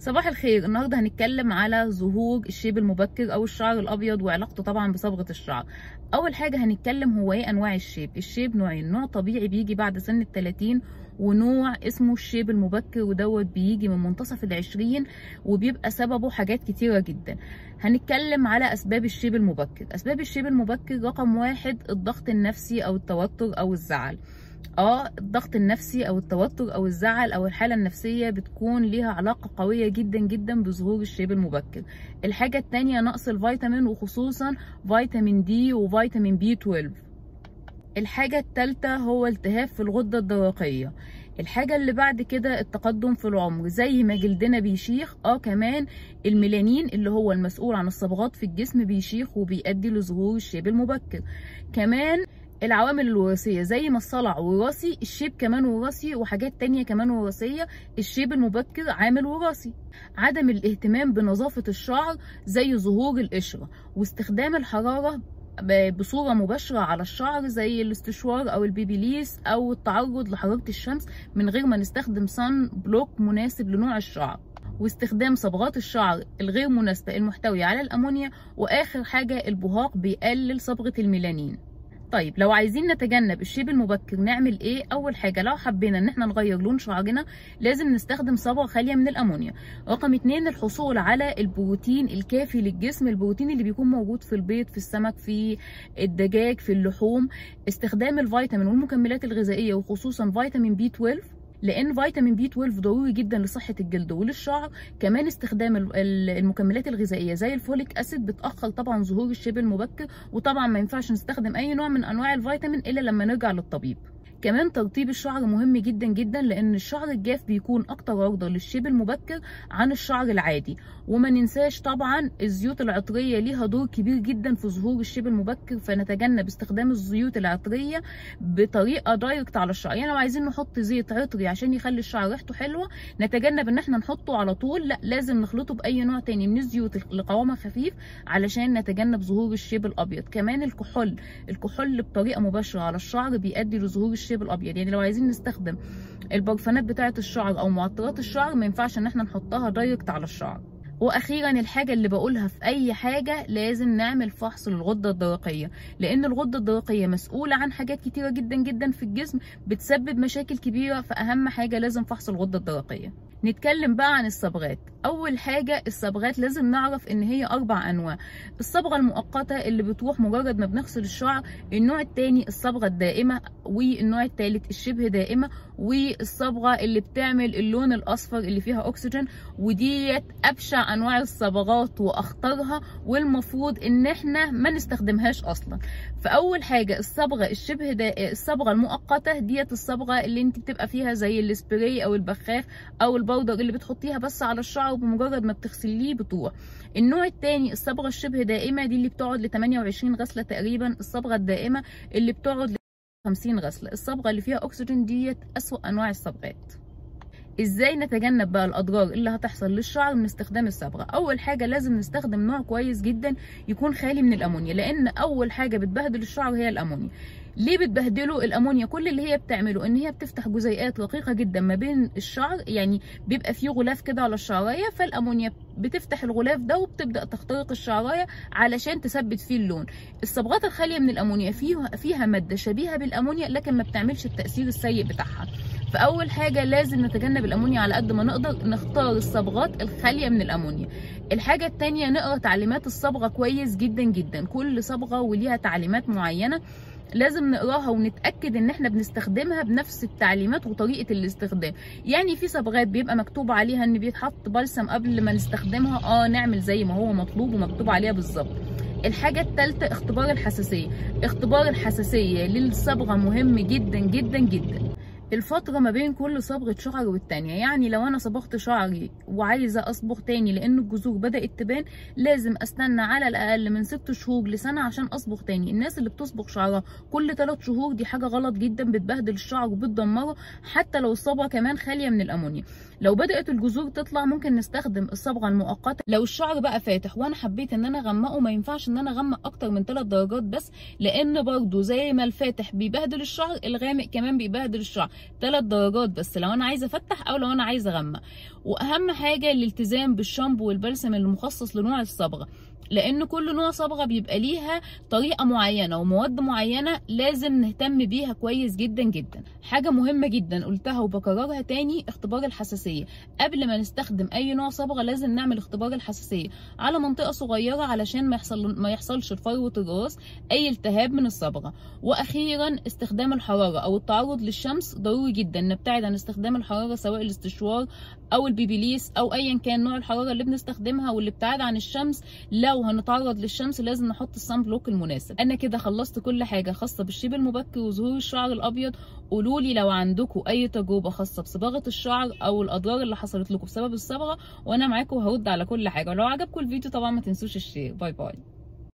صباح الخير. النهارده هنتكلم على ظهور الشيب المبكر أو الشعر الأبيض وعلاقته طبعا بصبغة الشعر. أول حاجة هنتكلم هو إيه أنواع الشيب؟ الشيب نوعين. نوع طبيعي بيجي بعد سن ال 30 ونوع اسمه الشيب المبكر ودوت بيجي من منتصف العشرين وبيبقى سببه حاجات كتيرة جدا. هنتكلم على أسباب الشيب المبكر. أسباب الشيب المبكر رقم واحد الضغط النفسي أو التوتر أو الزعل. آه الضغط النفسي أو التوتر أو الزعل أو الحالة النفسية بتكون ليها علاقة قوية جدا جدا بظهور الشيب المبكر. الحاجة التانية نقص الفيتامين وخصوصا فيتامين دي وفيتامين بي 12 الحاجة التالتة هو التهاب في الغدة الدرقية. الحاجة اللي بعد كده التقدم في العمر زي ما جلدنا بيشيخ آه كمان الميلانين اللي هو المسؤول عن الصبغات في الجسم بيشيخ وبيؤدي لظهور الشيب المبكر. كمان العوامل الوراثية زي ما الصلع وراثي الشيب كمان وراثي وحاجات تانية كمان وراثية الشيب المبكر عامل وراثي. عدم الاهتمام بنظافة الشعر زي ظهور القشرة واستخدام الحرارة بصورة مباشرة على الشعر زي الاستشوار أو ال Babyliss أو التعرض لحرارة الشمس من غير ما نستخدم sunblock مناسب لنوع الشعر. واستخدام صبغات الشعر الغير مناسبة المحتوية على الأمونيا وآخر حاجة البهاق بيقلل صبغة الميلانين. طيب لو عايزين نتجنب الشيب المبكر نعمل إيه؟ أول حاجة لو حبينا إن إحنا نغير لون شعرنا لازم نستخدم صبغة خالية من الأمونيا. رقم اتنين الحصول على البروتين الكافي للجسم البروتين اللي بيكون موجود في البيض في السمك في الدجاج في اللحوم. استخدام الفيتامين والمكملات الغذائية وخصوصا فيتامين بي 12 لأن فيتامين بي 12 ضروري جدا لصحة الجلد وللشعر. كمان استخدام المكملات الغذائية زي ال folic acid بتأخر طبعا ظهور الشيب المبكر وطبعا ما ينفعش نستخدم أي نوع من أنواع الفيتامين إلا لما نرجع للطبيب. كمان ترطيب الشعر مهم جدا جدا لأن الشعر الجاف بيكون أكتر عرضة للشيب المبكر عن الشعر العادي. وما ننساش طبعا الزيوت العطرية ليها دور كبير جدا في ظهور الشيب المبكر فنتجنب استخدام الزيوت العطرية بطريقة direct على الشعر. يعني لو عايزين نحط زيت عطري عشان يخلي الشعر ريحته حلوة نتجنب إن إحنا نحطه على طول. لأ لازم نخلطه بأي نوع تاني من الزيوت اللي قوامها خفيف علشان نتجنب ظهور الشيب الأبيض. كمان الكحول الكحول بطريقة مباشرة على الشعر بيؤدي لظهور الشيب الشيب الأبيض. يعني لو عايزين نستخدم البرفانات بتاعة الشعر أو معطرات الشعر ما ينفعش إن إحنا نحطها direct على الشعر. وأخيرا الحاجة اللي بقولها في أي حاجة لازم نعمل فحص للغدة الدرقية لأن الغدة الدرقية مسؤولة عن حاجات كتيرة جدا جدا في الجسم بتسبب مشاكل كبيرة فأهم حاجة لازم فحص الغدة الدرقية. نتكلم بقى عن الصبغات. أول حاجة الصبغات لازم نعرف إن هي أربع أنواع. الصبغة المؤقتة اللي بتروح مجرد ما بنغسل الشعر النوع الثاني الصبغة الدائمة والنوع الثالث الشبه دائمة والصبغة اللي بتعمل اللون الأصفر اللي فيها أكسجين وديت أبشع أنواع الصبغات وأخطرها والمفروض إن إحنا ما نستخدمهاش أصلا. فأول حاجة الصبغة الشبه دائمه الصبغة المؤقتة ديت الصبغة اللي أنت بتبقى فيها زي السبراي أو البخاخ أو البودر اللي بتحطيها بس على الشعر وبمجرد ما بتغسليه بتروح النوع الثاني الصبغة الشبه دائمة دي اللي بتقعد ل 28 غسلة تقريبا الصبغة الدائمة اللي بتقعد ل 50 غسلة. الصبغة اللي فيها أكسجين ديت أسوأ أنواع الصبغات. إزاي نتجنب بقى الاضرار اللي هتحصل للشعر من استخدام الصبغة؟ أول حاجة لازم نستخدم نوع كويس جدا يكون خالي من الأمونيا لأن أول حاجة بتبهدل الشعر هي الأمونيا. ليه بتبهدله الأمونيا؟ كل اللي هي بتعمله إن هي بتفتح جزيئات رقيقة جدا ما بين الشعر يعني بيبقى فيه غلاف كده على الشعراية فالأمونيا بتفتح الغلاف ده وبتبدأ تخترق الشعراية علشان تثبت فيه اللون. الصبغات الخالية من الأمونيا فيها فيها مادة شبيهة بالأمونيا لكن ما بتعملش التأثير السيء بتاعها. فأول حاجة لازم نتجنب الأمونيا على قد ما نقدر نختار الصبغات الخالية من الأمونيا. الحاجة الثانية نقرأ تعليمات الصبغة كويس جدا جدا. كل صبغة وليها تعليمات معينة لازم نقراها ونتأكد إن إحنا بنستخدمها بنفس التعليمات وطريقة الاستخدام. يعني في صبغات بيبقى مكتوب عليها إن بيتحط بلسم قبل ما نستخدمها. آه نعمل زي ما هو مطلوب ومكتوب عليها بالظبط. الحاجة الثالثة اختبار الحساسية. اختبار الحساسية للصبغة مهم جدا جدا جدا. الفترة ما بين كل صبغة شعر والتانية. يعني لو أنا صبغت شعري وعايزة أصبغ تاني لأن الجذور بدأت تبان لازم أستنى على الأقل من ست شهور لسنة عشان أصبغ تاني. الناس اللي بتصبغ شعرها كل ثلاث شهور دي حاجة غلط جدا بتبهدل الشعر وبتدمره حتى لو الصبغة كمان خالية من الأمونيا. لو بدأت الجذور تطلع ممكن نستخدم الصبغة المؤقتة. لو الشعر بقى فاتح وأنا حبيت إن أنا أغمقه ما ينفعش إن أنا أغمق أكتر من ثلاث درجات بس لأن برضو زي ما الفاتح بيبهدل الشعر الغامق كمان بيبهدل الشعر. ثلاث درجات بس لو أنا عايزة أفتح أو لو أنا عايزة أغمق. وأهم حاجة الالتزام بالشامبو والبلسم المخصص لنوع الصبغة. لأن كل نوع صبغه بيبقى ليها طريقة معينة ومواد معينة لازم نهتم بيها كويس جدا جدا. حاجة مهمة جدا قلتها وبكررها تاني اختبار الحساسية. قبل ما نستخدم أي نوع صبغه لازم نعمل اختبار الحساسية على منطقة صغيرة علشان ما يحصل ما يحصلش لفروه الراس أي التهاب من الصبغه وأخيرا استخدام الحرارة أو التعرض للشمس ضروري جدا. نبتعد عن استخدام الحرارة سواء الاستشوار أو البيبيليس أو ايا كان نوع الحرارة اللي بنستخدمها والابتعاد عن الشمس لو هنتعرض للشمس لازم نحط ال sun block المناسب. أنا كده خلصت كل حاجة خاصة بالشيب المبكر وظهور الشعر الأبيض. قولوا لي لو عندكم أي تجربة خاصة بصباغة الشعر أو الأضرار اللي حصلت لكم بسبب الصبغة وأنا معاكم وهرد على كل حاجة. ولو عجبكم الفيديو طبعا ما تنسوش ال share. bye bye.